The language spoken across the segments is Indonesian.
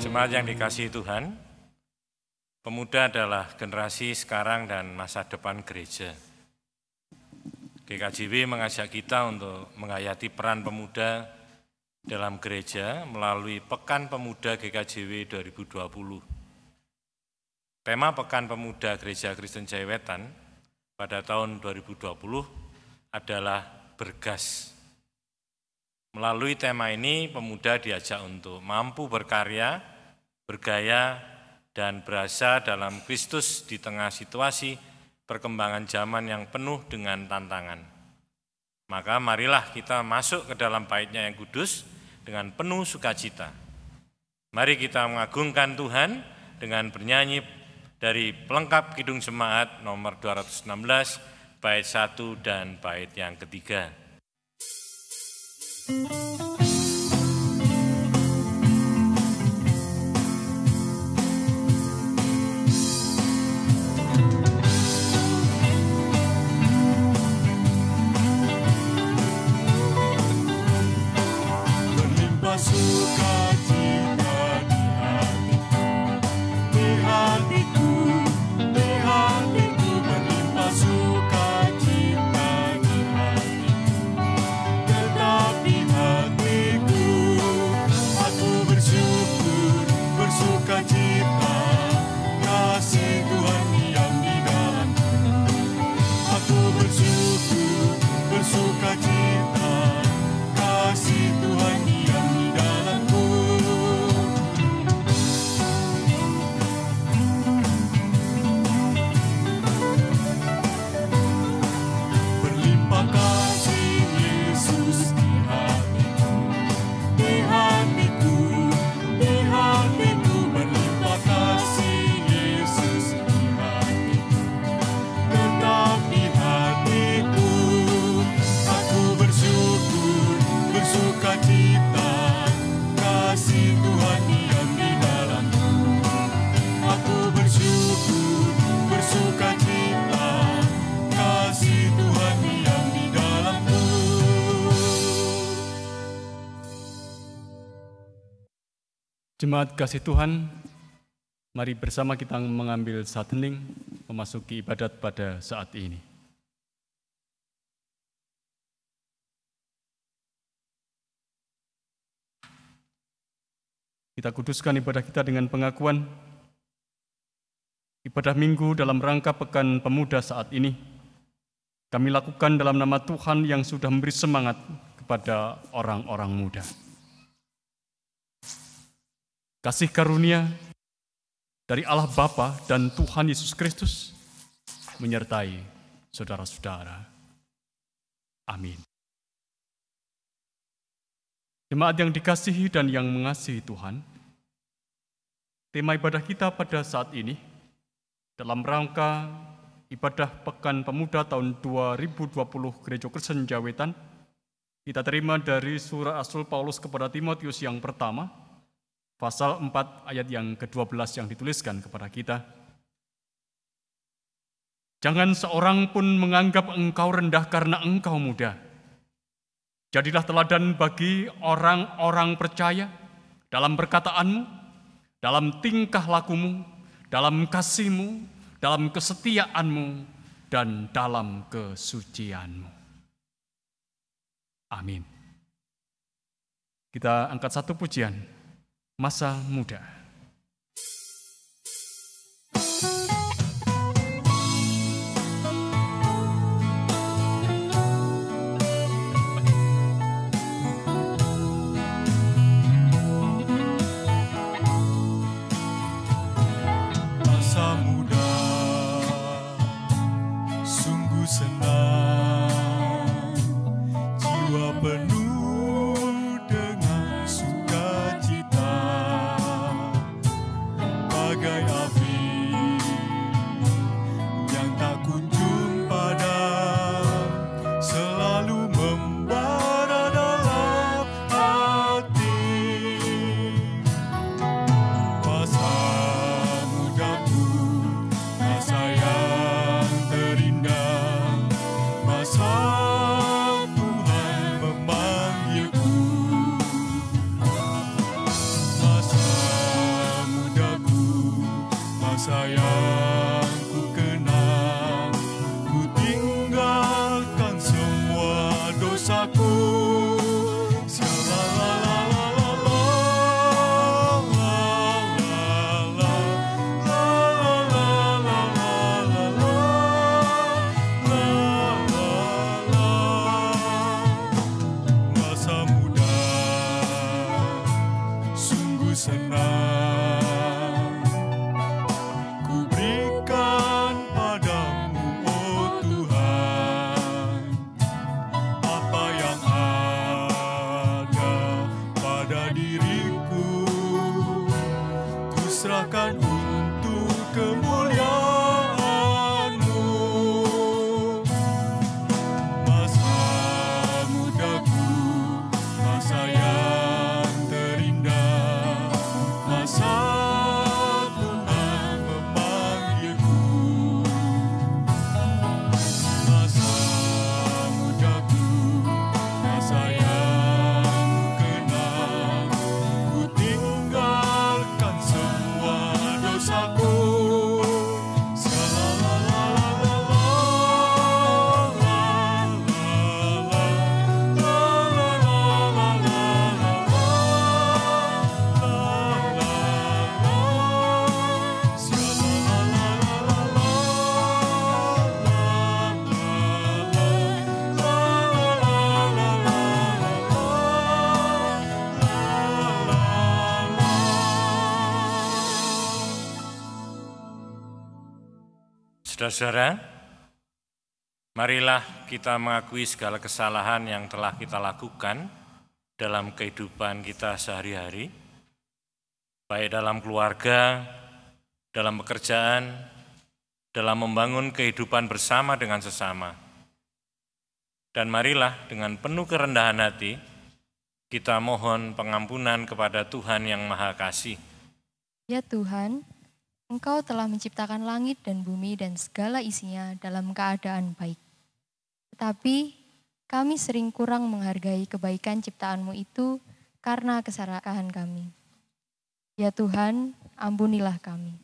Jemaat yang dikasihi Tuhan, pemuda adalah generasi sekarang dan masa depan gereja. GKJW mengajak kita untuk menghayati peran pemuda dalam gereja melalui Pekan Pemuda GKJW 2020. Tema Pekan Pemuda Gereja Kristen Jaya pada tahun 2020 adalah bergas. Melalui tema ini, pemuda diajak untuk mampu berkarya, bergaya, dan berasa dalam Kristus di tengah situasi perkembangan zaman yang penuh dengan tantangan. Maka marilah kita masuk ke dalam baitnya yang kudus dengan penuh sukacita. Mari kita mengagungkan Tuhan dengan bernyanyi dari pelengkap Kidung Semaat nomor 216, bait 1 dan bait yang ketiga. Música Jemaat kasih Tuhan, mari bersama kita mengambil saat hening memasuki ibadat pada saat ini. Kita kuduskan ibadah kita dengan pengakuan ibadah minggu dalam rangka Pekan Pemuda saat ini. Kami lakukan dalam nama Tuhan yang sudah memberi semangat kepada orang-orang muda. Kasih karunia dari Allah Bapa dan Tuhan Yesus Kristus menyertai saudara-saudara. Amin. Jemaat yang dikasihi dan yang mengasihi Tuhan, tema ibadah kita pada saat ini dalam rangka ibadah Pekan Pemuda tahun 2020 Gereja Kristen Jawetan, kita terima dari surah Asul Paulus kepada Timotius yang pertama, pasal 4 ayat yang ke-12 yang dituliskan kepada kita. Jangan seorang pun menganggap engkau rendah karena engkau muda. Jadilah teladan bagi orang-orang percaya dalam perkataanmu, dalam tingkah lakumu, dalam kasihmu, dalam kesetiaanmu, dan dalam kesucianmu. Amin. Kita angkat satu pujian masa muda. Saudara-saudara, marilah kita mengakui segala kesalahan yang telah kita lakukan dalam kehidupan kita sehari-hari, baik dalam keluarga, dalam pekerjaan, dalam membangun kehidupan bersama dengan sesama. Dan marilah dengan penuh kerendahan hati, kita mohon pengampunan kepada Tuhan yang Maha Kasih. Ya Tuhan, Engkau telah menciptakan langit dan bumi dan segala isinya dalam keadaan baik. Tetapi kami sering kurang menghargai kebaikan ciptaanmu itu karena keserakahan kami. Ya Tuhan, ampunilah kami.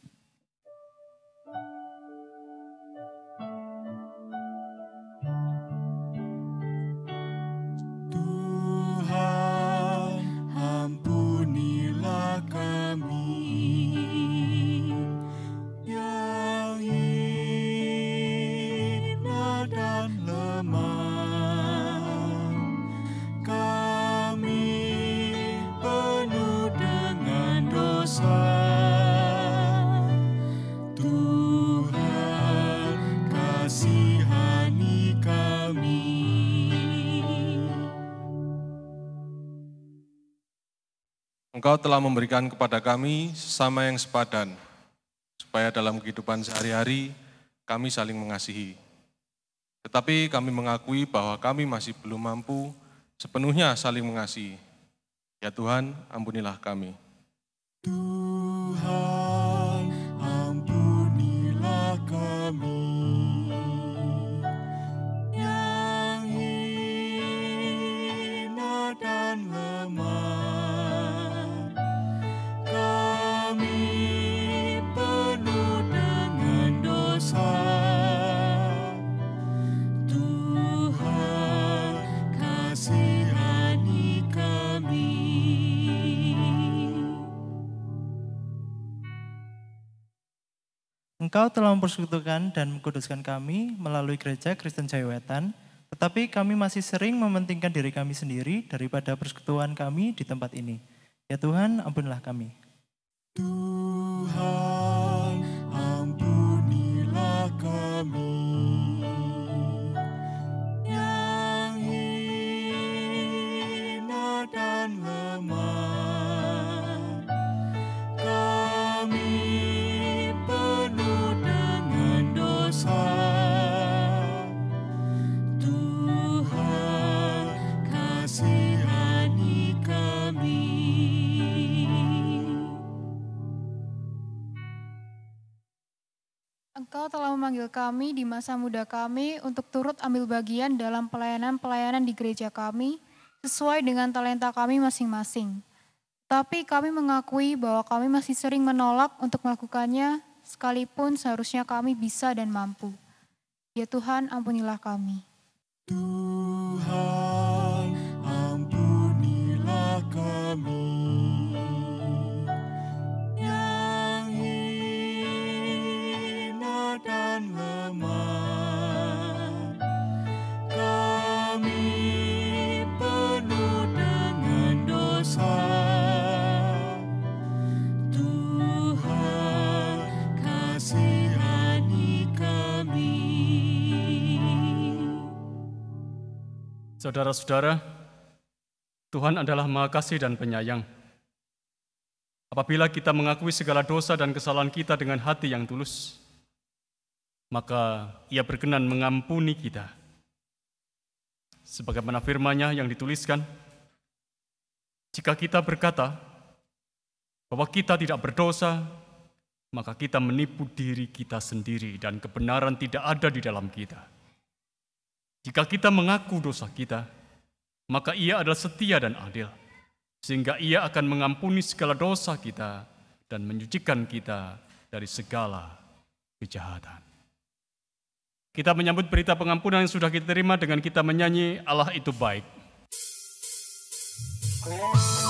Engkau telah memberikan kepada kami sesama yang sepadan, supaya dalam kehidupan sehari-hari kami saling mengasihi. Tetapi kami mengakui bahwa kami masih belum mampu sepenuhnya saling mengasihi. Ya Tuhan, ampunilah kami. Tuhan, Engkau telah mempersekutukan dan mengkuduskan kami melalui gereja Kristen Jayawetan, tetapi kami masih sering mementingkan diri kami sendiri daripada persekutuan kami di tempat ini. Ya Tuhan, ampunilah kami. Tuhan, Engkau telah memanggil kami di masa muda kami untuk turut ambil bagian dalam pelayanan-pelayanan di gereja kami sesuai dengan talenta kami masing-masing. Tapi kami mengakui bahwa kami masih sering menolak untuk melakukannya sekalipun seharusnya kami bisa dan mampu. Ya Tuhan, ampunilah kami. Tuhan, ampunilah kami Saudara-saudara, Tuhan adalah Maha Kasih dan Penyayang. Apabila kita mengakui segala dosa dan kesalahan kita dengan hati yang tulus, maka ia berkenan mengampuni kita. Sebagaimana firman-Nya yang dituliskan, jika kita berkata bahwa kita tidak berdosa, maka kita menipu diri kita sendiri dan kebenaran tidak ada di dalam kita. Jika kita mengaku dosa kita, maka ia adalah setia dan adil, sehingga ia akan mengampuni segala dosa kita dan menyucikan kita dari segala kejahatan. Kita menyambut berita pengampunan yang sudah kita terima dengan kita menyanyi Allah itu baik. Allah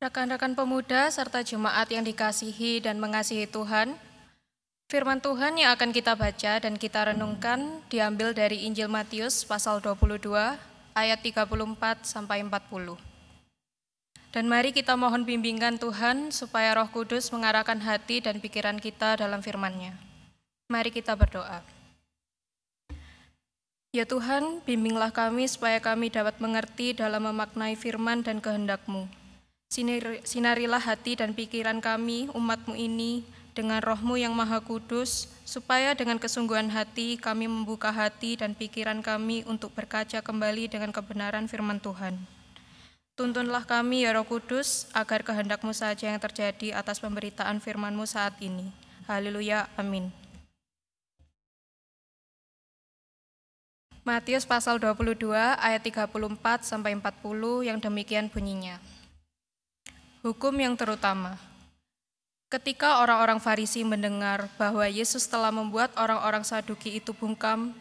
Rekan-rekan pemuda serta jemaat yang dikasihi dan mengasihi Tuhan, firman Tuhan yang akan kita baca dan kita renungkan diambil dari Injil Matius pasal 22 ayat 34 sampai 40. Dan mari kita mohon bimbingan Tuhan supaya Roh Kudus mengarahkan hati dan pikiran kita dalam firman-Nya. Mari kita berdoa. Ya Tuhan, bimbinglah kami supaya kami dapat mengerti dalam memaknai firman dan kehendak-Mu. Sinarilah hati dan pikiran kami, umatmu ini, dengan rohmu yang maha kudus, supaya dengan kesungguhan hati kami membuka hati dan pikiran kami untuk berkaca kembali dengan kebenaran firman Tuhan. Tuntunlah kami ya roh kudus, agar kehendakmu saja yang terjadi atas pemberitaan firmanmu saat ini. Haleluya, amin. Matius pasal 22 ayat 34 sampai 40 yang demikian bunyinya. Hukum yang terutama. Ketika orang-orang Farisi mendengar bahwa Yesus telah membuat orang-orang Saduki itu bungkam,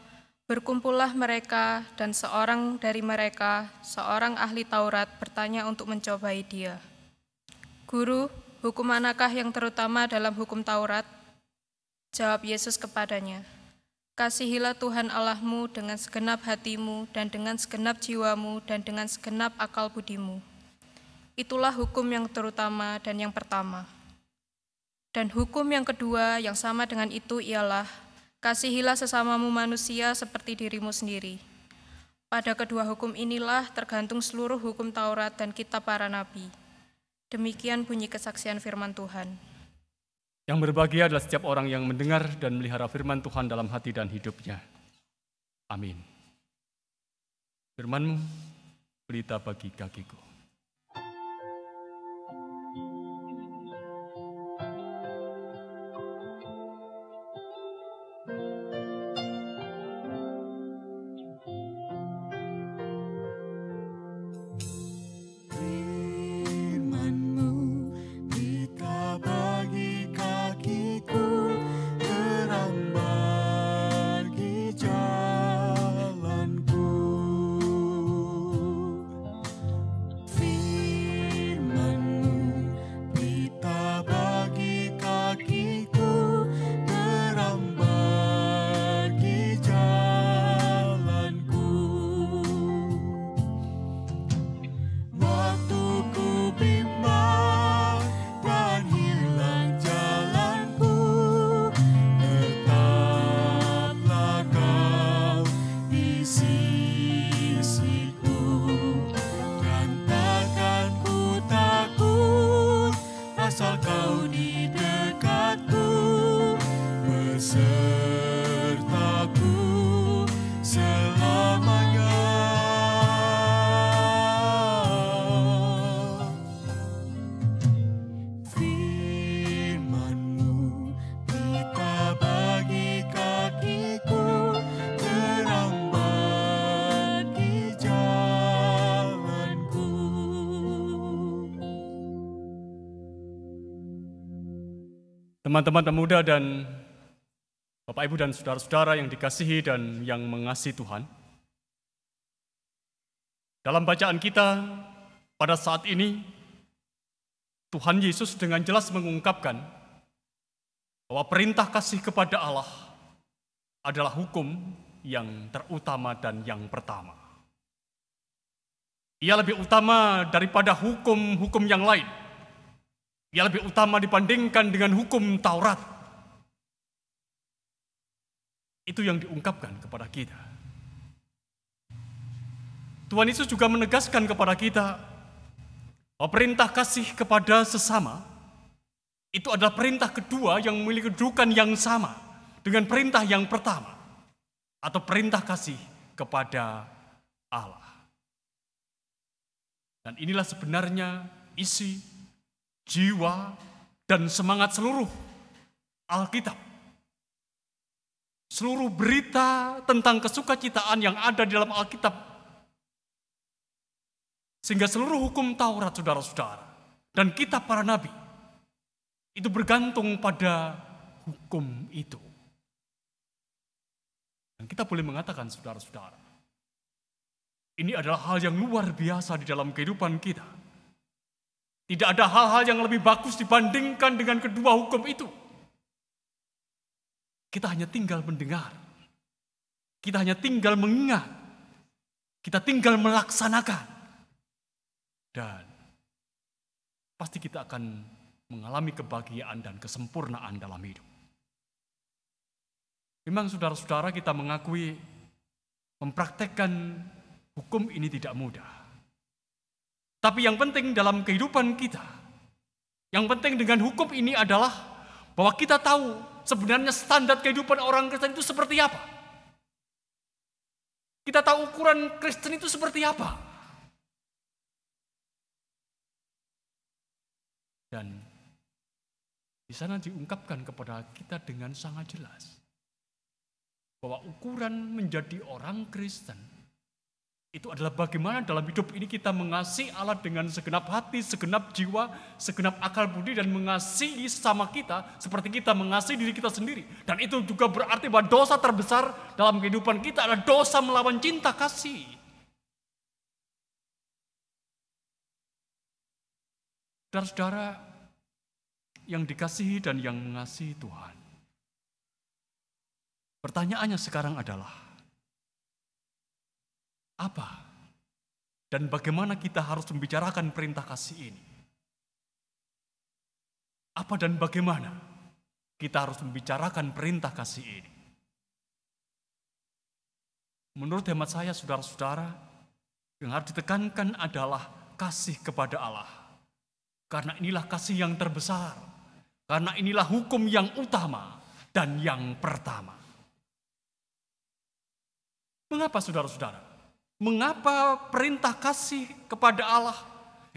Berkumpullah mereka dan seorang dari mereka, seorang ahli Taurat bertanya untuk mencobai dia. Guru, hukum manakah yang terutama dalam hukum Taurat? Jawab Yesus kepadanya, Kasihilah Tuhan Allahmu dengan segenap hatimu dan dengan segenap jiwamu dan dengan segenap akal budimu. Itulah hukum yang terutama dan yang pertama. Dan hukum yang kedua yang sama dengan itu ialah kasihilah sesamamu manusia seperti dirimu sendiri. Pada kedua hukum inilah tergantung seluruh hukum Taurat dan kitab para nabi. Demikian bunyi kesaksian firman Tuhan. Yang berbahagia adalah setiap orang yang mendengar dan melihara firman Tuhan dalam hati dan hidupnya. Amin. Firmanmu, berita bagi kakiku. Teman-teman pemuda dan Bapak Ibu dan saudara-saudara yang dikasihi dan yang mengasihi Tuhan. Dalam bacaan kita pada saat ini, Tuhan Yesus dengan jelas mengungkapkan bahwa perintah kasih kepada Allah adalah hukum yang terutama dan yang pertama. Ia lebih utama daripada hukum-hukum yang lain. Ia lebih utama dibandingkan dengan hukum Taurat. Itu yang diungkapkan kepada kita. Tuhan Yesus juga menegaskan kepada kita bahwa perintah kasih kepada sesama itu adalah perintah kedua yang memiliki kedudukan yang sama dengan perintah yang pertama atau perintah kasih kepada Allah. Dan inilah sebenarnya isi, jiwa, dan semangat seluruh Alkitab. Seluruh berita tentang kesukacitaan yang ada di dalam Alkitab sehingga seluruh hukum Taurat, saudara-saudara, dan kitab para nabi, itu bergantung pada hukum itu. Dan kita boleh mengatakan, saudara-saudara, ini adalah hal yang luar biasa di dalam kehidupan kita. Tidak ada hal-hal yang lebih bagus dibandingkan dengan kedua hukum itu. Kita hanya tinggal mendengar. Kita hanya tinggal mengingat. Kita tinggal melaksanakan. Dan pasti kita akan mengalami kebahagiaan dan kesempurnaan dalam hidup. Memang saudara-saudara kita mengakui mempraktekkan hukum ini tidak mudah. Tapi yang penting dalam kehidupan kita, yang penting dengan hukum ini adalah bahwa kita tahu sebenarnya standar kehidupan orang Kristen itu seperti apa. Kita tahu ukuran Kristen itu seperti apa. Dan di sana diungkapkan kepada kita dengan sangat jelas bahwa ukuran menjadi orang Kristen Itu adalah bagaimana dalam hidup ini kita mengasihi Allah dengan segenap hati, segenap jiwa, segenap akal budi dan mengasihi sesama kita seperti kita mengasihi diri kita sendiri. Dan itu juga berarti bahwa dosa terbesar dalam kehidupan kita adalah dosa melawan cinta kasih. Saudara-saudara yang dikasihi dan yang mengasihi Tuhan. Pertanyaannya sekarang adalah, apa dan bagaimana kita harus membicarakan perintah kasih ini? Apa dan bagaimana kita harus membicarakan perintah kasih ini? Menurut hemat saya, saudara-saudara, yang harus ditekankan adalah kasih kepada Allah. Karena inilah kasih yang terbesar. Karena inilah hukum yang utama dan yang pertama. Mengapa saudara-saudara? Mengapa perintah kasih kepada Allah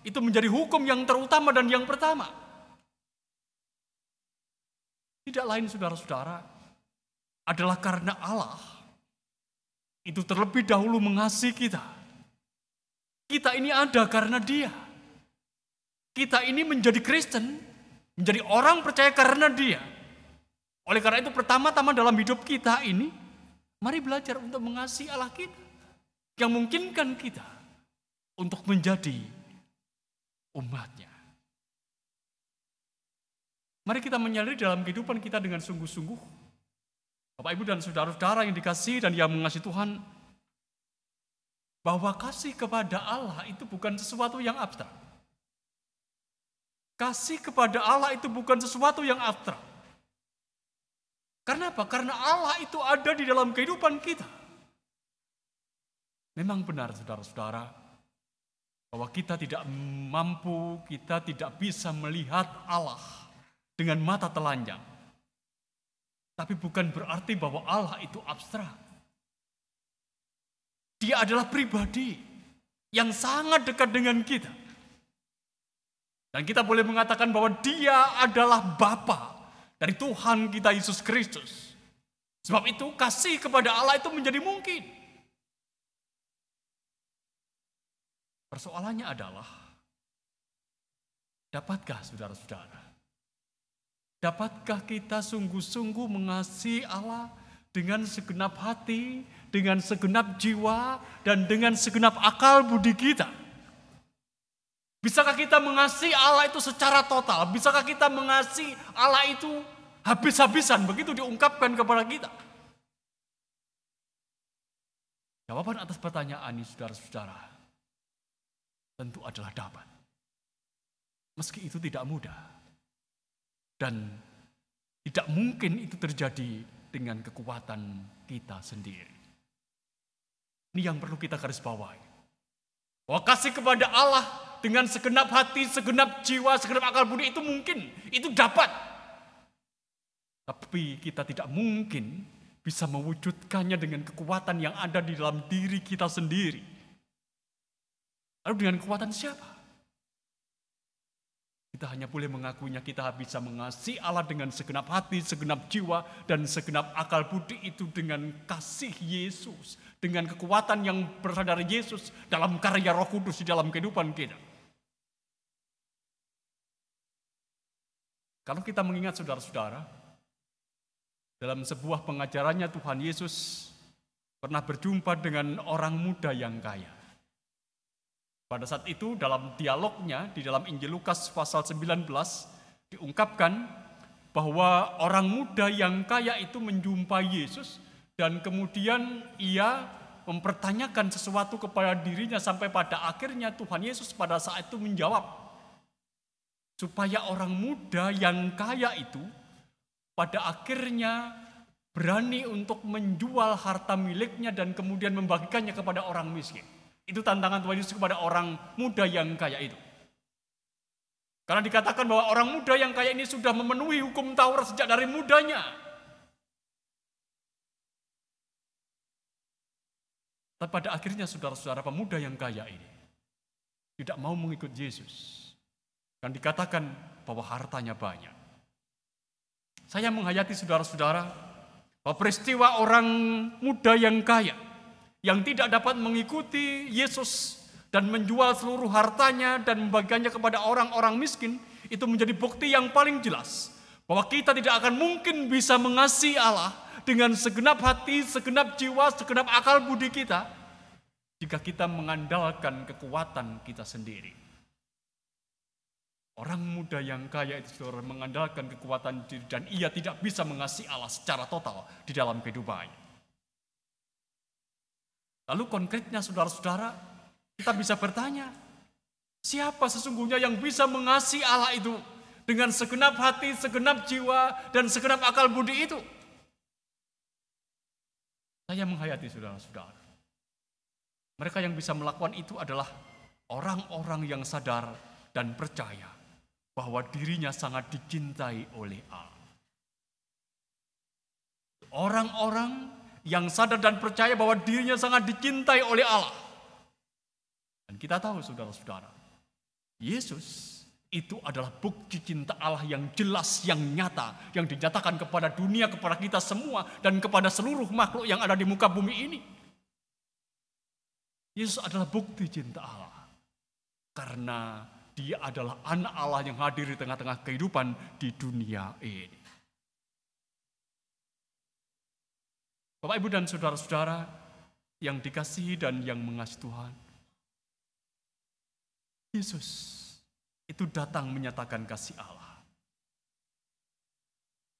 itu menjadi hukum yang terutama dan yang pertama? Tidak lain saudara-saudara, adalah karena Allah itu terlebih dahulu mengasihi kita. Kita ini ada karena dia. Kita ini menjadi Kristen, menjadi orang percaya karena dia. Oleh karena itu pertama-tama dalam hidup kita ini, mari belajar untuk mengasihi Allah kita. Yang memungkinkan kita untuk menjadi umatnya. Mari kita menyadari dalam kehidupan kita dengan sungguh-sungguh. Bapak, Ibu, dan saudara-saudara yang dikasih dan yang mengasihi Tuhan. Bahwa kasih kepada Allah itu bukan sesuatu yang abstrak. Kasih kepada Allah itu bukan sesuatu yang abstrak. Karena apa? Karena Allah itu ada di dalam kehidupan kita. Memang benar saudara-saudara, bahwa kita tidak mampu, kita tidak bisa melihat Allah dengan mata telanjang. Tapi bukan berarti bahwa Allah itu abstrak. Dia adalah pribadi yang sangat dekat dengan kita. Dan kita boleh mengatakan bahwa dia adalah Bapa dari Tuhan kita Yesus Kristus. Sebab itu kasih kepada Allah itu menjadi mungkin. Persoalannya adalah, dapatkah saudara-saudara? Dapatkah kita sungguh-sungguh mengasihi Allah dengan segenap hati, dengan segenap jiwa, dan dengan segenap akal budi kita? Bisakah kita mengasihi Allah itu secara total? Bisakah kita mengasihi Allah itu habis-habisan? Begitu diungkapkan kepada kita. Jawaban atas pertanyaan ini saudara-saudara tentu adalah dapat. Meski itu tidak mudah. Dan tidak mungkin itu terjadi dengan kekuatan kita sendiri. Ini yang perlu kita garis bawahi. Bahwa kasih kepada Allah dengan segenap hati, segenap jiwa, segenap akal budi itu mungkin, itu dapat. Tapi kita tidak mungkin bisa mewujudkannya dengan kekuatan yang ada di dalam diri kita sendiri. Lalu dengan kekuatan siapa? Kita hanya boleh mengakuinya kita bisa mengasihi Allah dengan segenap hati, segenap jiwa, dan segenap akal budi itu dengan kasih Yesus. Dengan kekuatan yang berasal dari Yesus dalam karya roh kudus di dalam kehidupan kita. Kalau kita mengingat saudara-saudara, dalam sebuah pengajarannya Tuhan Yesus pernah berjumpa dengan orang muda yang kaya. Pada saat itu dalam dialognya di dalam Injil Lukas pasal 19 diungkapkan bahwa orang muda yang kaya itu menjumpai Yesus dan kemudian ia mempertanyakan sesuatu kepada dirinya sampai pada akhirnya Tuhan Yesus pada saat itu menjawab supaya orang muda yang kaya itu pada akhirnya berani untuk menjual harta miliknya dan kemudian membagikannya kepada orang miskin. Itu tantangan Tuhan Yesus kepada orang muda yang kaya itu. Karena dikatakan bahwa orang muda yang kaya ini sudah memenuhi hukum Taurat sejak dari mudanya. Tapi pada akhirnya saudara-saudara pemuda yang kaya ini tidak mau mengikut Yesus. Dan dikatakan bahwa hartanya banyak. Saya menghayati saudara-saudara bahwa peristiwa orang muda yang kaya yang tidak dapat mengikuti Yesus dan menjual seluruh hartanya dan membagikannya kepada orang-orang miskin, itu menjadi bukti yang paling jelas bahwa kita tidak akan mungkin bisa mengasihi Allah dengan segenap hati, segenap jiwa, segenap akal budi kita jika kita mengandalkan kekuatan kita sendiri. Orang muda yang kaya itu saudara mengandalkan kekuatan diri dan ia tidak bisa mengasihi Allah secara total di dalam kehidupannya. Lalu konkretnya saudara-saudara, kita bisa bertanya, siapa sesungguhnya yang bisa mengasihi Allah itu dengan segenap hati, segenap jiwa, dan segenap akal budi itu? Saya menghayati saudara-saudara. Mereka yang bisa melakukan itu adalah orang-orang yang sadar dan percaya bahwa dirinya sangat dicintai oleh Allah. Orang-orang yang sadar dan percaya bahwa dirinya sangat dicintai oleh Allah. Dan kita tahu saudara-saudara, Yesus itu adalah bukti cinta Allah yang jelas, yang nyata, yang dinyatakan kepada dunia, kepada kita semua, dan kepada seluruh makhluk yang ada di muka bumi ini. Yesus adalah bukti cinta Allah. Karena dia adalah anak Allah yang hadir di tengah-tengah kehidupan di dunia ini. Bapak, Ibu, dan saudara-saudara yang dikasihi dan yang mengasihi Tuhan. Yesus itu datang menyatakan kasih Allah.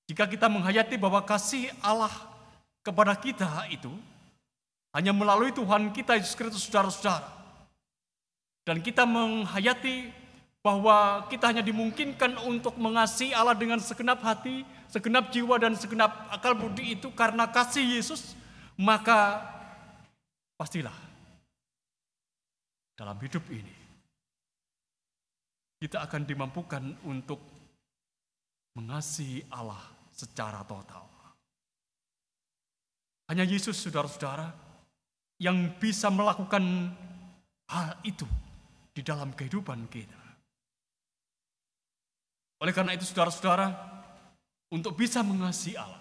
Jika kita menghayati bahwa kasih Allah kepada kita itu hanya melalui Tuhan kita Yesus Kristus saudara-saudara. Dan kita menghayati bahwa kita hanya dimungkinkan untuk mengasihi Allah dengan segenap hati, segenap jiwa dan segenap akal budi itu karena kasih Yesus, maka pastilah dalam hidup ini kita akan dimampukan untuk mengasihi Allah secara total. Hanya Yesus, saudara-saudara, yang bisa melakukan hal itu di dalam kehidupan kita. Oleh karena itu saudara-saudara, untuk bisa mengasihi Allah,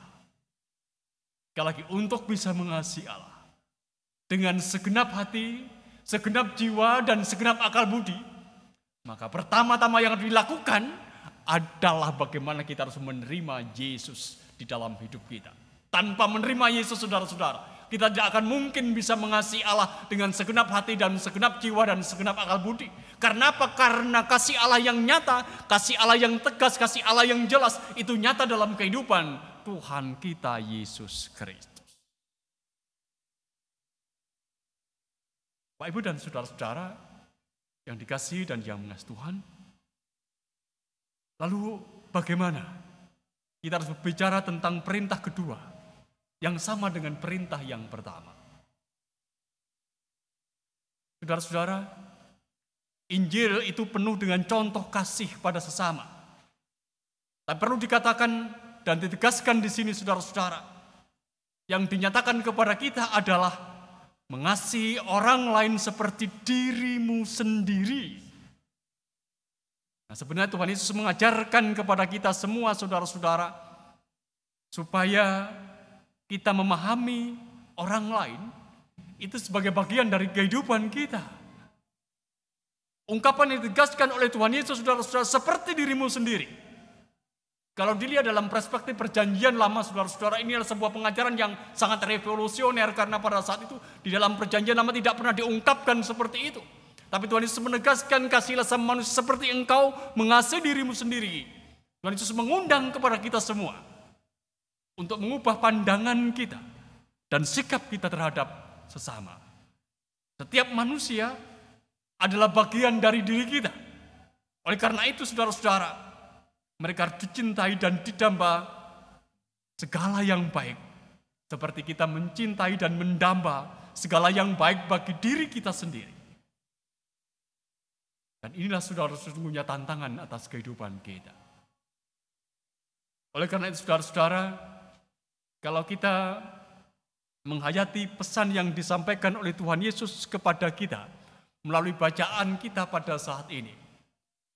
sekali lagi untuk bisa mengasihi Allah, dengan segenap hati, segenap jiwa, dan segenap akal budi, maka pertama-tama yang dilakukan adalah bagaimana kita harus menerima Yesus di dalam hidup kita. Tanpa menerima Yesus, saudara-saudara, kita tidak akan mungkin bisa mengasihi Allah dengan segenap hati dan segenap jiwa dan segenap akal budi. Karena apa? Karena kasih Allah yang nyata, kasih Allah yang tegas, kasih Allah yang jelas, itu nyata dalam kehidupan Tuhan kita Yesus Kristus. Pak Ibu dan saudara-saudara yang dikasihi dan yang mengasihi Tuhan, lalu bagaimana kita harus berbicara tentang perintah kedua yang sama dengan perintah yang pertama. Saudara-saudara, Injil itu penuh dengan contoh kasih pada sesama. Tapi perlu dikatakan dan ditegaskan di sini saudara-saudara, yang dinyatakan kepada kita adalah mengasihi orang lain seperti dirimu sendiri. Nah, sebenarnya Tuhan Yesus mengajarkan kepada kita semua saudara-saudara supaya kita memahami orang lain itu sebagai bagian dari kehidupan kita. Ungkapan yang ditegaskan oleh Tuhan Yesus saudara-saudara seperti dirimu sendiri. Kalau dilihat dalam perspektif perjanjian lama saudara-saudara ini adalah sebuah pengajaran yang sangat revolusioner karena pada saat itu di dalam perjanjian lama tidak pernah diungkapkan seperti itu. Tapi Tuhan Yesus menegaskan kasihlah sama manusia seperti engkau mengasihi dirimu sendiri. Tuhan Yesus mengundang kepada kita semua untuk mengubah pandangan kita dan sikap kita terhadap sesama. Setiap manusia adalah bagian dari diri kita. Oleh karena itu saudara-saudara, mereka dicintai dan didamba segala yang baik. Seperti kita mencintai dan mendamba segala yang baik bagi diri kita sendiri. Dan inilah saudara sesungguhnya tantangan atas kehidupan kita. Oleh karena itu saudara-saudara, kalau kita menghayati pesan yang disampaikan oleh Tuhan Yesus kepada kita melalui bacaan kita pada saat ini,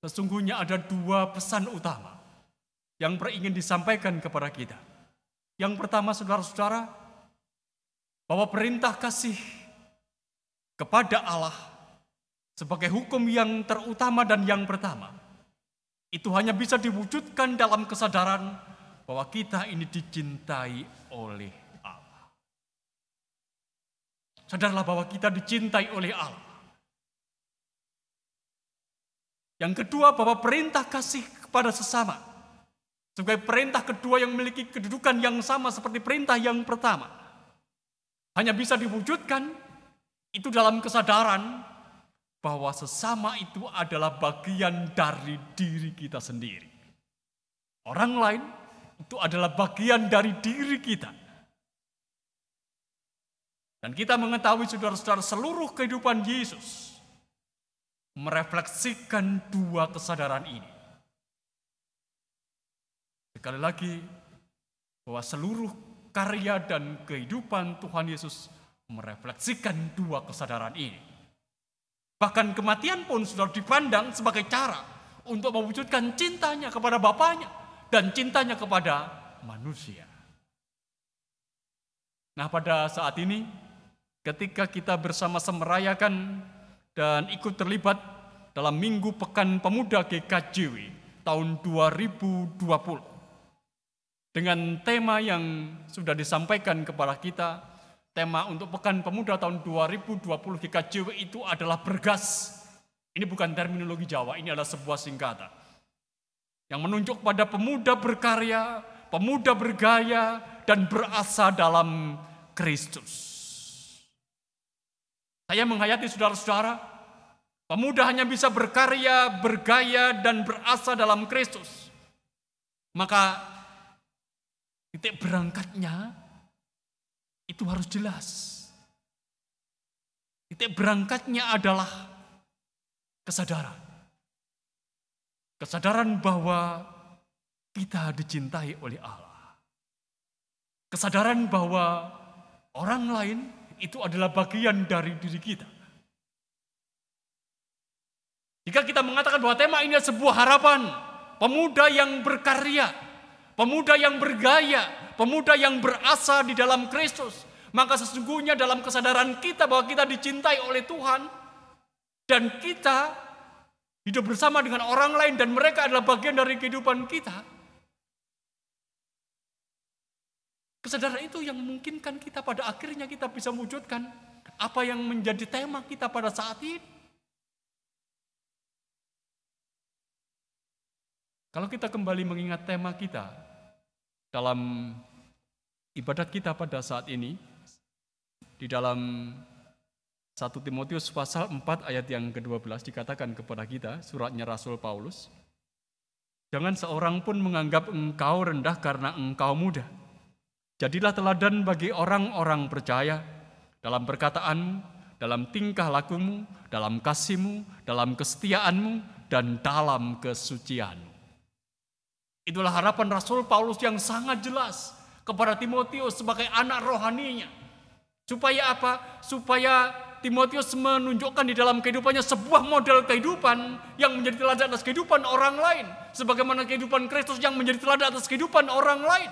sesungguhnya ada dua pesan utama yang ingin disampaikan kepada kita. Yang pertama, saudara-saudara, bahwa perintah kasih kepada Allah sebagai hukum yang terutama dan yang pertama, itu hanya bisa diwujudkan dalam kesadaran bahwa kita ini dicintai oleh Allah. Sadarlah bahwa kita dicintai oleh Allah. Yang kedua, bahwa perintah kasih kepada sesama sebagai perintah kedua yang memiliki kedudukan yang sama seperti perintah yang pertama. Hanya bisa diwujudkan itu dalam kesadaran bahwa sesama itu adalah bagian dari diri kita sendiri. Orang lain itu adalah bagian dari diri kita. Dan kita mengetahui saudara-saudara seluruh kehidupan Yesus merefleksikan dua kesadaran ini. Sekali lagi, bahwa seluruh karya dan kehidupan Tuhan Yesus merefleksikan dua kesadaran ini. Bahkan kematian pun sudah dipandang sebagai cara untuk mewujudkan cintanya kepada Bapaknya dan cintanya kepada manusia. Nah pada saat ini ketika kita bersama-sama merayakan dan ikut terlibat dalam Minggu Pekan Pemuda GKJW tahun 2020 dengan tema yang sudah disampaikan kepada kita Tema untuk Pekan Pemuda tahun 2020 GKJW itu adalah bergas. Ini bukan terminologi Jawa, ini adalah sebuah singkatan. Yang menunjuk pada pemuda berkarya, pemuda bergaya, dan berasa dalam Kristus. Saya menghayati saudara-saudara, pemuda hanya bisa berkarya, bergaya, dan berasa dalam Kristus. Maka titik berangkatnya itu harus jelas. Titik berangkatnya adalah kesadaran. Kesadaran bahwa kita dicintai oleh Allah. Kesadaran bahwa orang lain itu adalah bagian dari diri kita. Jika kita mengatakan bahwa tema ini adalah sebuah harapan, pemuda yang berkarya, pemuda yang bergaya, pemuda yang berasa di dalam Kristus, maka sesungguhnya dalam kesadaran kita bahwa kita dicintai oleh Tuhan dan kita hidup bersama dengan orang lain dan mereka adalah bagian dari kehidupan kita. Kesadaran itu yang memungkinkan kita pada akhirnya kita bisa mewujudkan apa yang menjadi tema kita pada saat ini. Kalau kita kembali mengingat tema kita, dalam ibadat kita pada saat ini di dalam 1 Timotius pasal 4 ayat yang ke-12 dikatakan kepada kita suratnya Rasul Paulus Jangan seorang pun menganggap engkau rendah karena engkau muda. Jadilah teladan bagi orang-orang percaya dalam perkataan, dalam tingkah lakumu, dalam kasihmu, dalam kesetiaanmu, dan dalam kesucianmu. Itulah harapan Rasul Paulus yang sangat jelas kepada Timotius sebagai anak rohaninya. Supaya apa? Supaya Timotius menunjukkan di dalam kehidupannya sebuah model kehidupan yang menjadi teladan atas kehidupan orang lain. Sebagaimana kehidupan Kristus yang menjadi teladan atas kehidupan orang lain.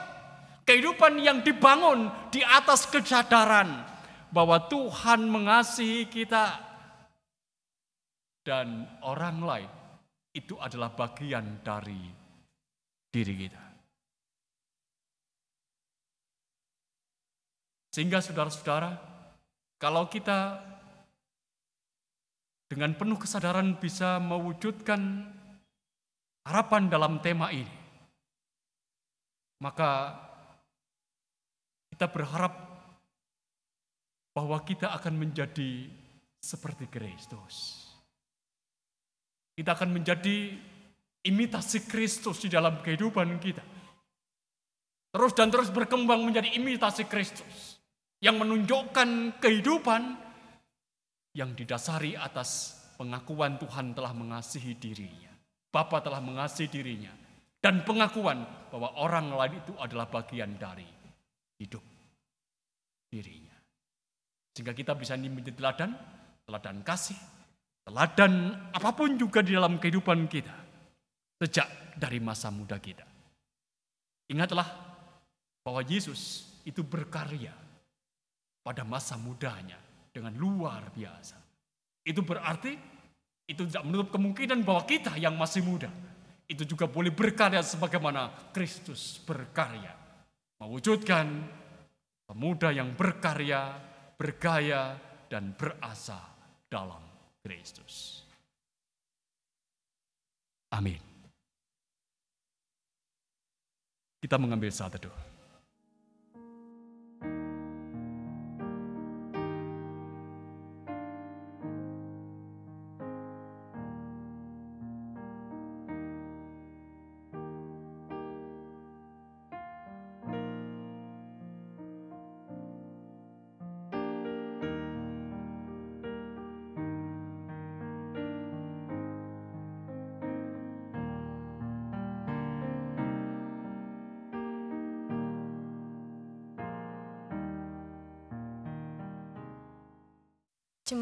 Kehidupan yang dibangun di atas kesadaran bahwa Tuhan mengasihi kita. Dan orang lain itu adalah bagian dari diri kita. Sehingga saudara-saudara, kalau kita dengan penuh kesadaran bisa mewujudkan harapan dalam tema ini, maka kita berharap bahwa kita akan menjadi seperti Kristus. Kita akan menjadi imitasi Kristus di dalam kehidupan kita. Terus dan terus berkembang menjadi imitasi Kristus yang menunjukkan kehidupan yang didasari atas pengakuan Tuhan telah mengasihi dirinya. Bapa telah mengasihi dirinya. Dan pengakuan bahwa orang lain itu adalah bagian dari hidup dirinya. Sehingga kita bisa menjadi teladan, teladan kasih, teladan apa pun juga di dalam kehidupan kita sejak dari masa muda kita. Ingatlah bahwa Yesus itu berkarya pada masa mudanya dengan luar biasa. Itu berarti itu tidak menutup kemungkinan bahwa kita yang masih muda itu juga boleh berkarya sebagaimana Kristus berkarya. Mewujudkan pemuda yang berkarya, bergaya, dan berasa dalam Kristus. Amin. Kita mengambil saat teduh.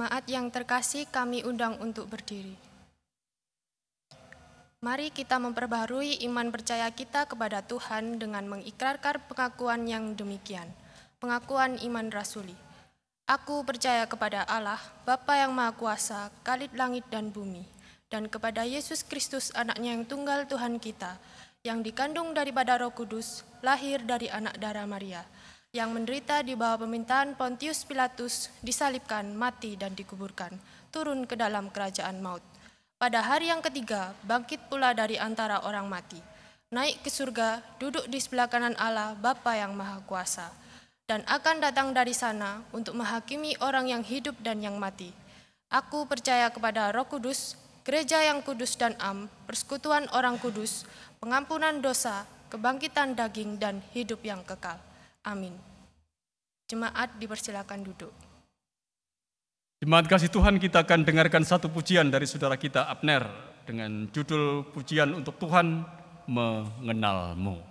Jemaat yang terkasih kami undang untuk berdiri. Mari kita memperbaharui iman percaya kita kepada Tuhan dengan mengikrarkan pengakuan yang demikian. Pengakuan iman rasuli. Aku percaya kepada Allah, Bapa yang Maha Kuasa, Khalid langit dan bumi, dan kepada Yesus Kristus anaknya yang tunggal Tuhan kita, yang dikandung daripada roh kudus, lahir dari anak darah Maria, yang menderita di bawah pemerintahan Pontius Pilatus, disalibkan, mati, dan dikuburkan, turun ke dalam kerajaan maut. Pada hari yang ketiga, bangkit pula dari antara orang mati, naik ke surga, duduk di sebelah kanan Allah, Bapa yang Maha Kuasa, dan akan datang dari sana untuk menghakimi orang yang hidup dan yang mati. Aku percaya kepada Roh Kudus, gereja yang kudus dan am, persekutuan orang kudus, pengampunan dosa, kebangkitan daging, dan hidup yang kekal. Amin. Jemaat dipersilakan duduk. Jemaat kasih Tuhan kita akan dengarkan satu pujian dari saudara kita Abner dengan judul pujian untuk Tuhan mengenalmu.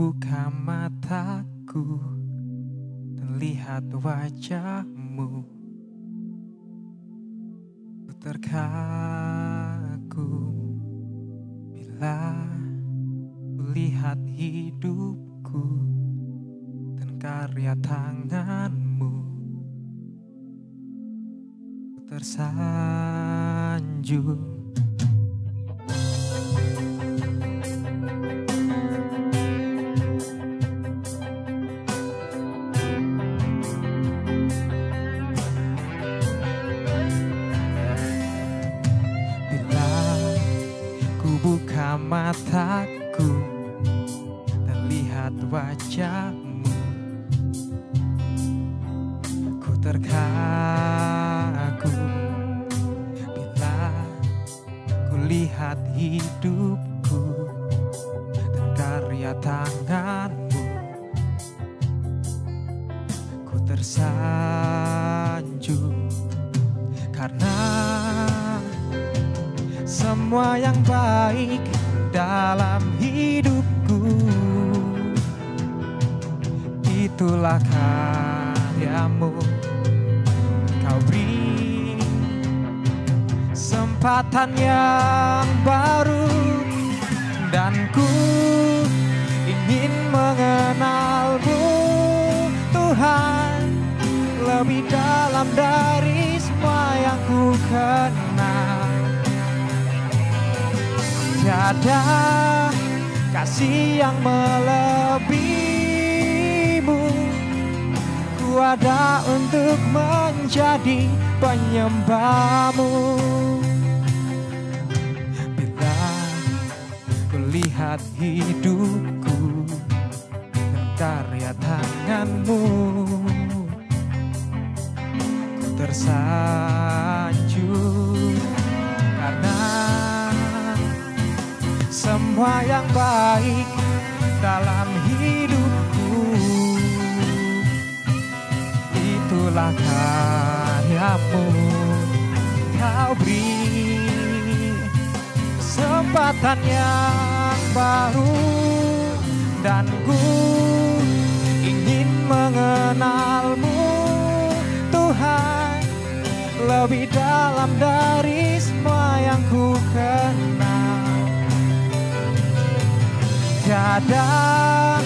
Buka mataku dan lihat wajahmu. Ku terkagum bila ku lihat hidupku dan karya tanganmu. Ku tersanjung mataku dan lihat wajahmu. Ku terkagum bila ku lihat hidupku dan karya tanganmu. Ku tersanjung karena semua yang baik dalam hidupku. Itulah karyamu. Kau beri kesempatan yang baru. Dan ku ingin mengenalmu. Tuhan lebih dalam dari semua yang ku kenal Tiada kasih yang melebihimu. Ku ada untuk menjadi penyembahmu. Bila ku lihat hidupku dan karya tanganmu. Ku tersanjung semua yang baik dalam hidupku. Itulah karyamu. Kau beri kesempatan yang baru Dan ku ingin mengenalmu. Tuhan lebih dalam dari Tiada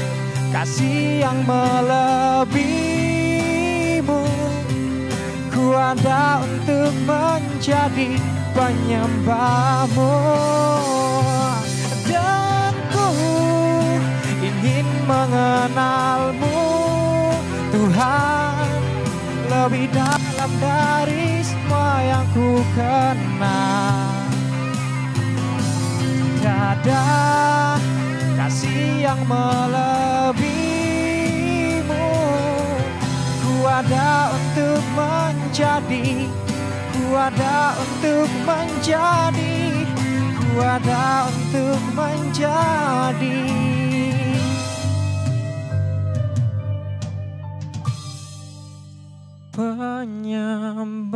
kasih yang melebihimu. Ku ada untuk menjadi penyembahmu. Dan ku ingin mengenalmu. Tuhan lebih dalam dari semua yang ku kenal. Tiada kasih yang melebihimu. Ku ada untuk menjadi Ku ada untuk menjadi Ku ada untuk menjadi. Penyembahmu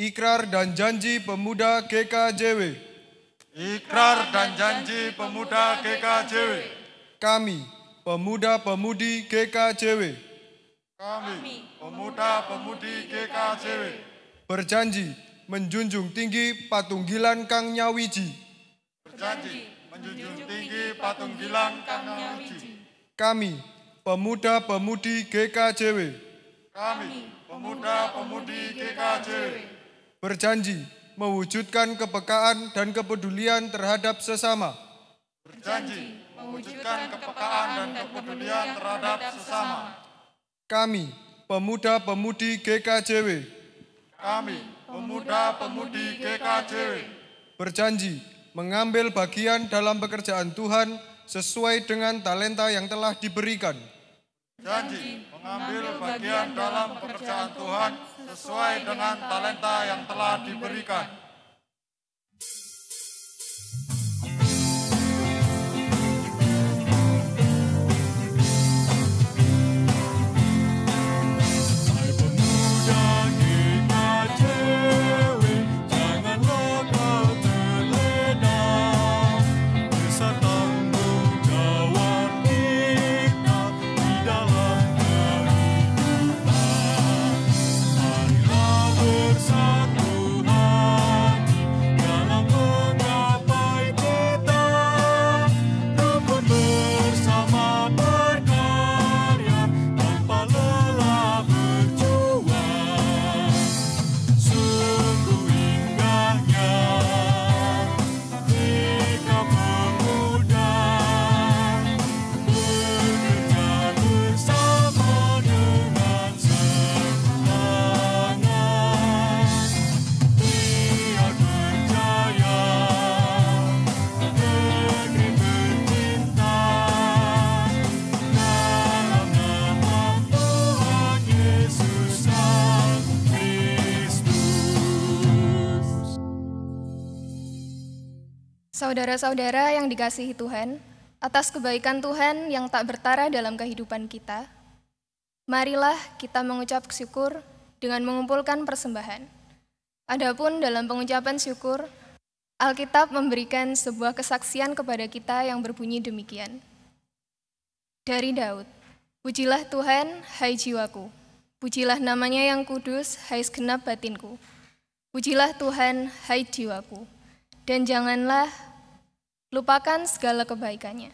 Ikrar dan janji pemuda GKJW. Ikrar dan janji pemuda GKJW. Kami, pemuda-pemudi GKJW, Kami, pemuda-pemudi GKJW, berjanji menjunjung tinggi patunggilan Kang Nyawiji. berjanji menjunjung tinggi patung gilang Kang Nyawiji. Kami, pemuda-pemudi GKJW, Kami, pemuda-pemudi GKJW, berjanji mewujudkan kepekaan dan kepedulian terhadap sesama. berjanji mewujudkan kepekaan dan kepedulian terhadap sesama. Kami, pemuda-pemudi GKJW, Kami, pemuda-pemudi GKJW, berjanji mengambil bagian dalam pekerjaan Tuhan sesuai dengan talenta yang telah diberikan. janji mengambil bagian dalam pekerjaan Tuhan sesuai dengan talenta yang telah diberikan. Saudara-saudara yang dikasihi Tuhan, atas kebaikan Tuhan yang tak bertara dalam kehidupan kita, marilah kita mengucap syukur dengan mengumpulkan persembahan. Adapun dalam pengucapan syukur, Alkitab memberikan sebuah kesaksian kepada kita yang berbunyi demikian. Dari Daud, Pujilah Tuhan, hai jiwaku. Pujilah namanya yang kudus, hai segenap batinku. Pujilah Tuhan, hai jiwaku. Dan janganlah lupakan segala kebaikannya.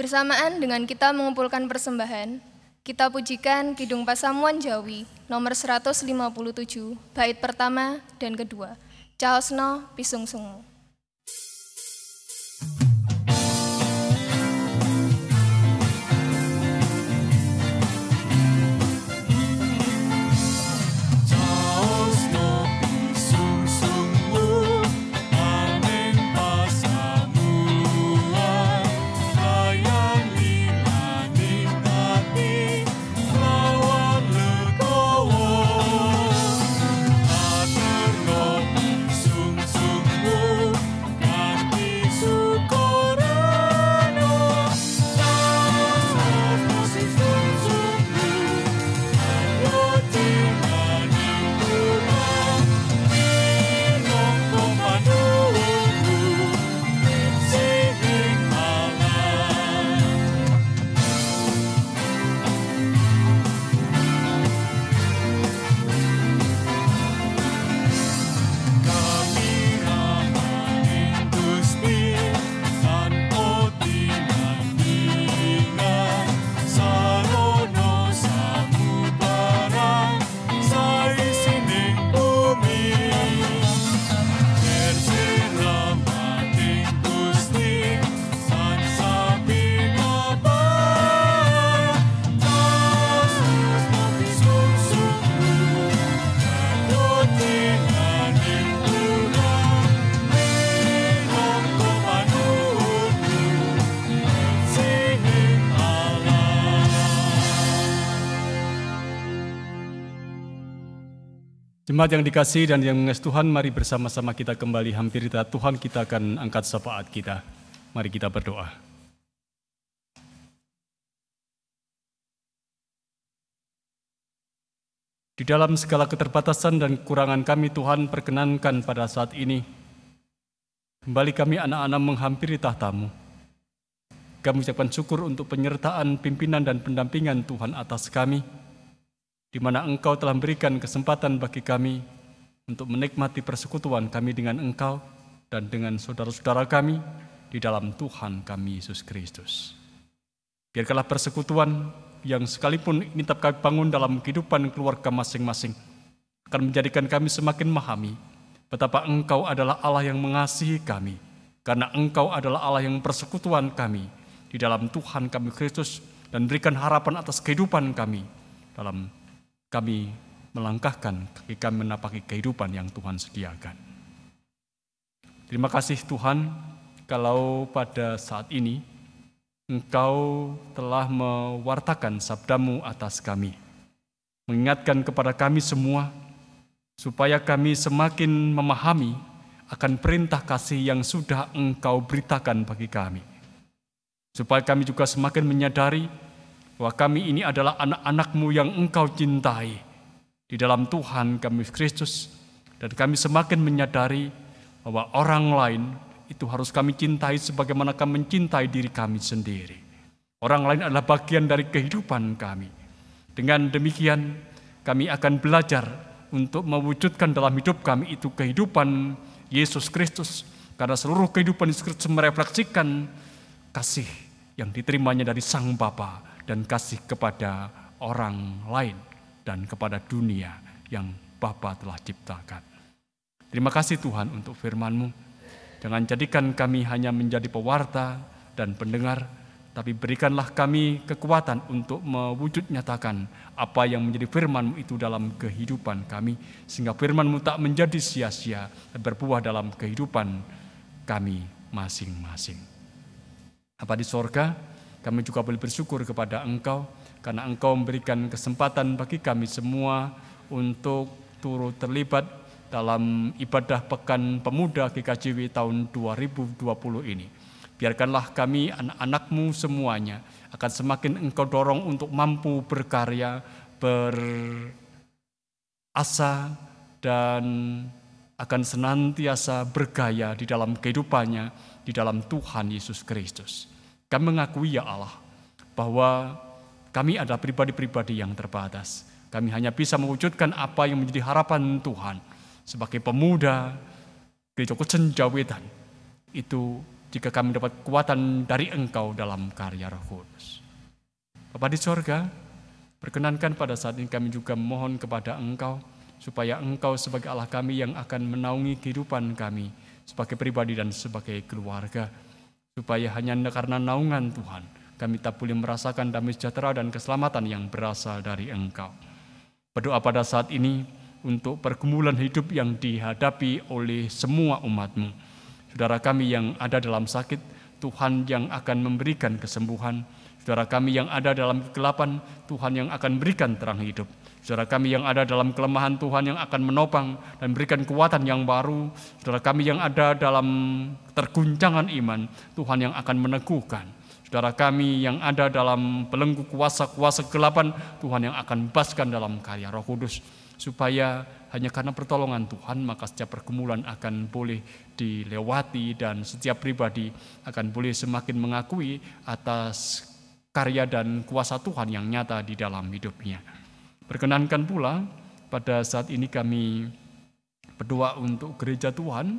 Bersamaan dengan kita mengumpulkan persembahan, kita pujikan Kidung Pasamuan Jawi nomor 157, bait pertama dan kedua. Caosno Pisung Sungu. Caosno Jemaat yang dikasih dan yang mengasihi Tuhan, mari bersama-sama kita kembali hampir kita Tuhan, kita akan angkat syafaat kita. Mari kita berdoa. Di dalam segala keterbatasan dan kekurangan kami Tuhan perkenankan pada saat ini. Kembali kami anak-anak menghampiri tahtamu. Kami ucapkan syukur untuk penyertaan pimpinan dan pendampingan Tuhan atas kami. Di mana Engkau telah memberikan kesempatan bagi kami untuk menikmati persekutuan kami dengan Engkau dan dengan saudara-saudara kami di dalam Tuhan kami Yesus Kristus. Biarkanlah persekutuan yang sekalipun ini tetap kami bangun dalam kehidupan keluarga masing-masing akan menjadikan kami semakin memahami betapa Engkau adalah Allah yang mengasihi kami karena Engkau adalah Allah yang persekutuan kami di dalam Tuhan kami Kristus dan berikan harapan atas kehidupan kami dalam kami melangkahkan kaki kami menapaki kehidupan yang Tuhan sediakan. Terima kasih Tuhan kalau pada saat ini Engkau telah mewartakan sabdamu atas kami. Mengingatkan kepada kami semua, supaya kami semakin memahami akan perintah kasih yang sudah Engkau beritakan bagi kami. Supaya kami juga semakin menyadari bahwa kami ini adalah anak-anakmu yang Engkau cintai di dalam Tuhan kami Kristus. Dan kami semakin menyadari bahwa orang lain itu harus kami cintai sebagaimana kami mencintai diri kami sendiri. Orang lain adalah bagian dari kehidupan kami. Dengan demikian, kami akan belajar untuk mewujudkan dalam hidup kami itu kehidupan Yesus Kristus. Karena seluruh kehidupan Yesus Kristus merefleksikan kasih yang diterimanya dari Sang Bapa dan kasih kepada orang lain dan kepada dunia yang Bapa telah ciptakan. Terima kasih Tuhan untuk firman-Mu. Jangan jadikan kami hanya menjadi pewarta dan pendengar, tapi berikanlah kami kekuatan untuk mewujud nyatakan apa yang menjadi firman itu dalam kehidupan kami, sehingga firman-Mu tak menjadi sia-sia dan berbuah dalam kehidupan kami masing-masing. Apa di sorga, kami juga boleh bersyukur kepada Engkau, karena Engkau memberikan kesempatan bagi kami semua untuk turut terlibat dalam ibadah Pekan Pemuda GKJW tahun 2020 ini. Biarkanlah kami anak-anakmu semuanya akan semakin engkau dorong untuk mampu berkarya, berasa, dan akan senantiasa bergaya di dalam kehidupannya, di dalam Tuhan Yesus Kristus. Kami mengakui ya Allah, bahwa kami adalah pribadi-pribadi yang terbatas. Kami hanya bisa mewujudkan apa yang menjadi harapan Tuhan sebagai pemuda gereja Kucen Jawetan itu jika kami dapat kekuatan dari Engkau dalam karya Roh Kudus. Bapa di sorga, perkenankan pada saat ini kami juga mohon kepada Engkau supaya Engkau sebagai Allah kami yang akan menaungi kehidupan kami sebagai pribadi dan sebagai keluarga. Supaya hanya karena naungan Tuhan, kami tak boleh merasakan damai sejahtera dan keselamatan yang berasal dari Engkau. Berdoa pada saat ini, untuk pergumulan hidup yang dihadapi oleh semua umatmu. Saudara kami yang ada dalam sakit, Tuhan yang akan memberikan kesembuhan. Saudara kami yang ada dalam kegelapan, Tuhan yang akan berikan terang hidup. Saudara kami yang ada dalam kelemahan, Tuhan yang akan menopang dan berikan kekuatan yang baru. Saudara kami yang ada dalam terguncangan iman, Tuhan yang akan meneguhkan. Saudara kami yang ada dalam belenggu kuasa-kuasa kegelapan, Tuhan yang akan bebaskan dalam karya roh kudus supaya hanya karena pertolongan Tuhan maka setiap pergumulan akan boleh dilewati dan setiap pribadi akan boleh semakin mengakui atas karya dan kuasa Tuhan yang nyata di dalam hidupnya. Perkenankan pula pada saat ini kami berdoa untuk gereja Tuhan,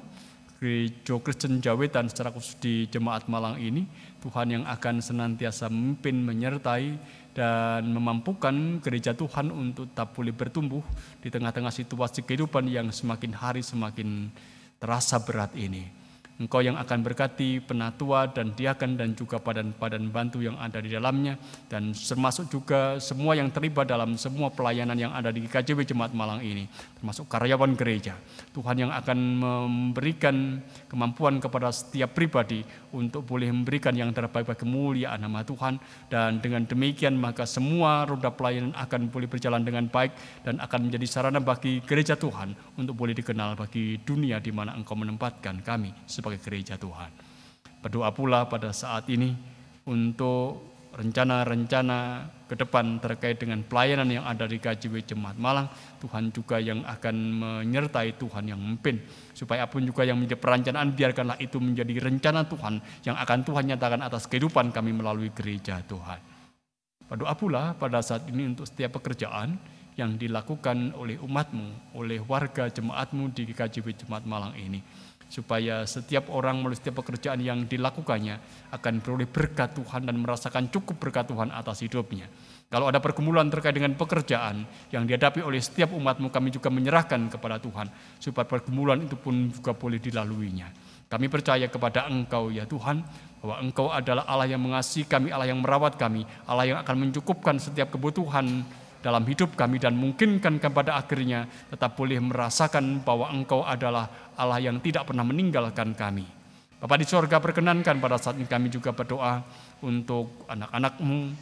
gereja Kristen Jawetan secara khusus di Jemaat Malang ini, Tuhan yang akan senantiasa memimpin menyertai dan memampukan gereja Tuhan untuk tetap boleh bertumbuh di tengah-tengah situasi kehidupan yang semakin hari semakin terasa berat ini. Engkau yang akan berkati penatua dan diakan dan juga padan-padan bantu yang ada di dalamnya. Dan termasuk juga semua yang terlibat dalam semua pelayanan yang ada di KJW Jemaat Malang ini termasuk karyawan gereja. Tuhan yang akan memberikan kemampuan kepada setiap pribadi untuk boleh memberikan yang terbaik bagi kemuliaan nama Tuhan dan dengan demikian maka semua roda pelayanan akan boleh berjalan dengan baik dan akan menjadi sarana bagi gereja Tuhan untuk boleh dikenal bagi dunia di mana Engkau menempatkan kami sebagai gereja Tuhan. Berdoa pula pada saat ini untuk rencana-rencana ke depan terkait dengan pelayanan yang ada di KJW Jemaat Malang, Tuhan juga yang akan menyertai Tuhan yang memimpin. Supaya apa pun juga yang menjadi perencanaan, biarkanlah itu menjadi rencana Tuhan yang akan Tuhan nyatakan atas kehidupan kami melalui gereja Tuhan. Berdoa pula pada saat ini untuk setiap pekerjaan yang dilakukan oleh umatmu, oleh warga jemaatmu di KJW Jemaat Malang ini supaya setiap orang melalui setiap pekerjaan yang dilakukannya akan beroleh berkat Tuhan dan merasakan cukup berkat Tuhan atas hidupnya. Kalau ada pergumulan terkait dengan pekerjaan yang dihadapi oleh setiap umatmu, kami juga menyerahkan kepada Tuhan, supaya pergumulan itu pun juga boleh dilaluinya. Kami percaya kepada Engkau ya Tuhan, bahwa Engkau adalah Allah yang mengasihi kami, Allah yang merawat kami, Allah yang akan mencukupkan setiap kebutuhan dalam hidup kami dan mungkinkan kepada akhirnya tetap boleh merasakan bahwa Engkau adalah Allah yang tidak pernah meninggalkan kami. Bapak di sorga perkenankan pada saat ini kami juga berdoa untuk anak-anakmu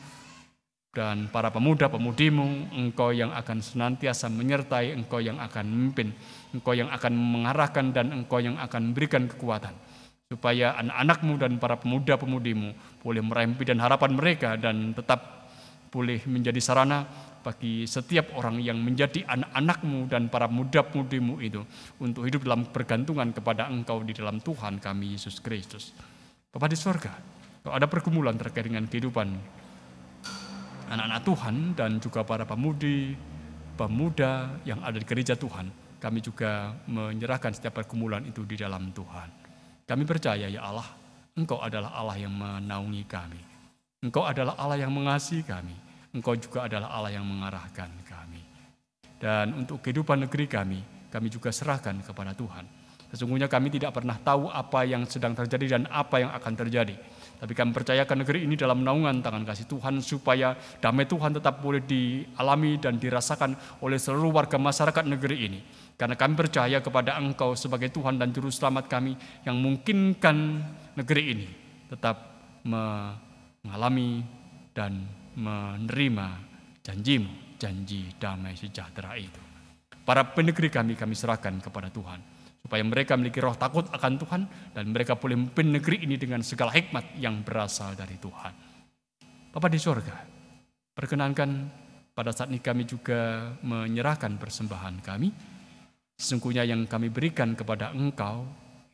dan para pemuda-pemudimu, engkau yang akan senantiasa menyertai, engkau yang akan memimpin, engkau yang akan mengarahkan dan engkau yang akan memberikan kekuatan. Supaya anak-anakmu dan para pemuda-pemudimu boleh merempi dan harapan mereka dan tetap boleh menjadi sarana bagi setiap orang yang menjadi anak-anakmu dan para muda-mudimu itu untuk hidup dalam bergantungan kepada engkau di dalam Tuhan kami Yesus Kristus. Bapak di sorga, kalau ada pergumulan terkait dengan kehidupan anak-anak Tuhan dan juga para pemudi, pemuda yang ada di gereja Tuhan, kami juga menyerahkan setiap pergumulan itu di dalam Tuhan. Kami percaya ya Allah, Engkau adalah Allah yang menaungi kami. Engkau adalah Allah yang mengasihi kami. Engkau juga adalah Allah yang mengarahkan kami. Dan untuk kehidupan negeri kami, kami juga serahkan kepada Tuhan. Sesungguhnya kami tidak pernah tahu apa yang sedang terjadi dan apa yang akan terjadi. Tapi kami percayakan negeri ini dalam naungan tangan kasih Tuhan supaya damai Tuhan tetap boleh dialami dan dirasakan oleh seluruh warga masyarakat negeri ini. Karena kami percaya kepada Engkau sebagai Tuhan dan Juru Selamat kami yang memungkinkan negeri ini tetap mengalami dan menerima janjimu, janji damai sejahtera itu. Para penegri kami kami serahkan kepada Tuhan supaya mereka memiliki roh takut akan Tuhan dan mereka boleh memimpin negeri ini dengan segala hikmat yang berasal dari Tuhan. Bapak di sorga, perkenankan pada saat ini kami juga menyerahkan persembahan kami. Sesungguhnya yang kami berikan kepada engkau,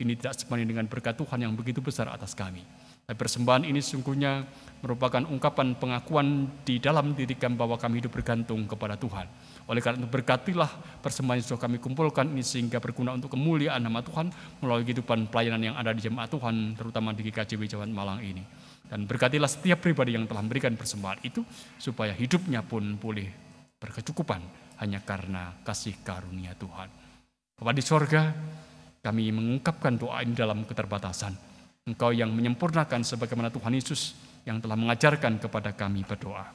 ini tidak sebanding dengan berkat Tuhan yang begitu besar atas kami. Persembahan ini sungguhnya merupakan ungkapan pengakuan di dalam diri kami bahwa kami hidup bergantung kepada Tuhan. Oleh karena itu berkatilah persembahan yang sudah kami kumpulkan ini sehingga berguna untuk kemuliaan nama Tuhan melalui kehidupan pelayanan yang ada di jemaat Tuhan, terutama di GKJW Jawa Malang ini. Dan berkatilah setiap pribadi yang telah memberikan persembahan itu supaya hidupnya pun boleh berkecukupan hanya karena kasih karunia Tuhan. Bapak di sorga, kami mengungkapkan doa ini dalam keterbatasan Engkau yang menyempurnakan sebagaimana Tuhan Yesus yang telah mengajarkan kepada kami berdoa.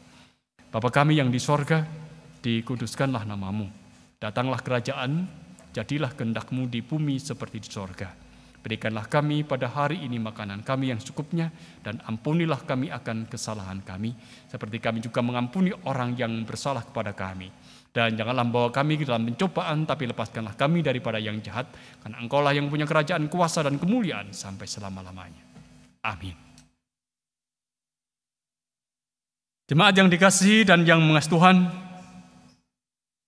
Bapa kami yang di sorga, dikuduskanlah namamu. Datanglah kerajaan, jadilah kehendakmu di bumi seperti di sorga. Berikanlah kami pada hari ini makanan kami yang cukupnya, dan ampunilah kami akan kesalahan kami, seperti kami juga mengampuni orang yang bersalah kepada kami dan janganlah membawa kami ke dalam pencobaan, tapi lepaskanlah kami daripada yang jahat, karena engkaulah yang punya kerajaan kuasa dan kemuliaan sampai selama-lamanya. Amin. Jemaat yang dikasihi dan yang mengasihi Tuhan,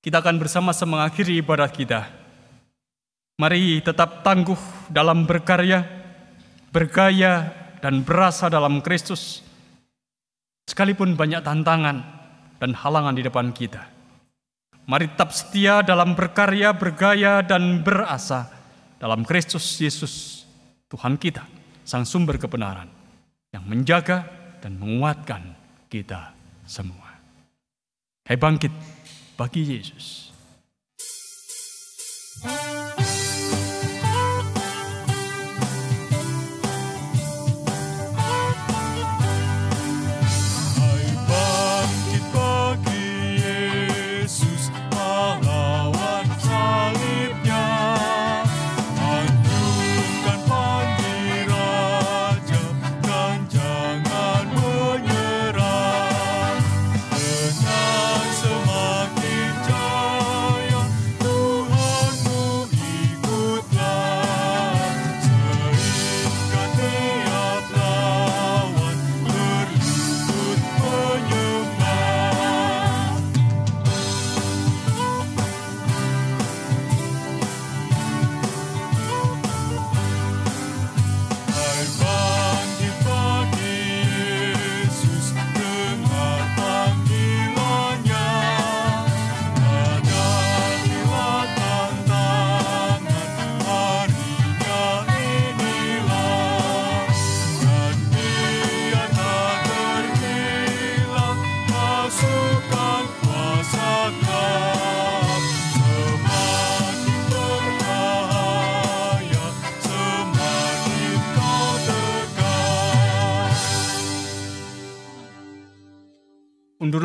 kita akan bersama-sama mengakhiri ibadah kita. Mari tetap tangguh dalam berkarya, bergaya, dan berasa dalam Kristus. Sekalipun banyak tantangan dan halangan di depan kita. Mari tetap setia dalam berkarya, bergaya, dan berasa dalam Kristus Yesus, Tuhan kita, Sang Sumber kebenaran, yang menjaga dan menguatkan kita semua. Hai bangkit bagi Yesus.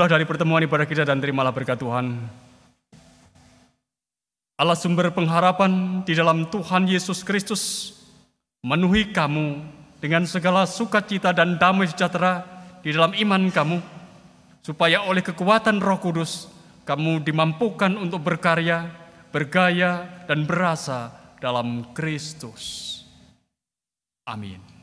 Undurlah dari pertemuan ibadah kita dan terimalah berkat Tuhan. Allah sumber pengharapan di dalam Tuhan Yesus Kristus memenuhi kamu dengan segala sukacita dan damai sejahtera di dalam iman kamu, supaya oleh kekuatan roh kudus kamu dimampukan untuk berkarya, bergaya, dan berasa dalam Kristus. Amin.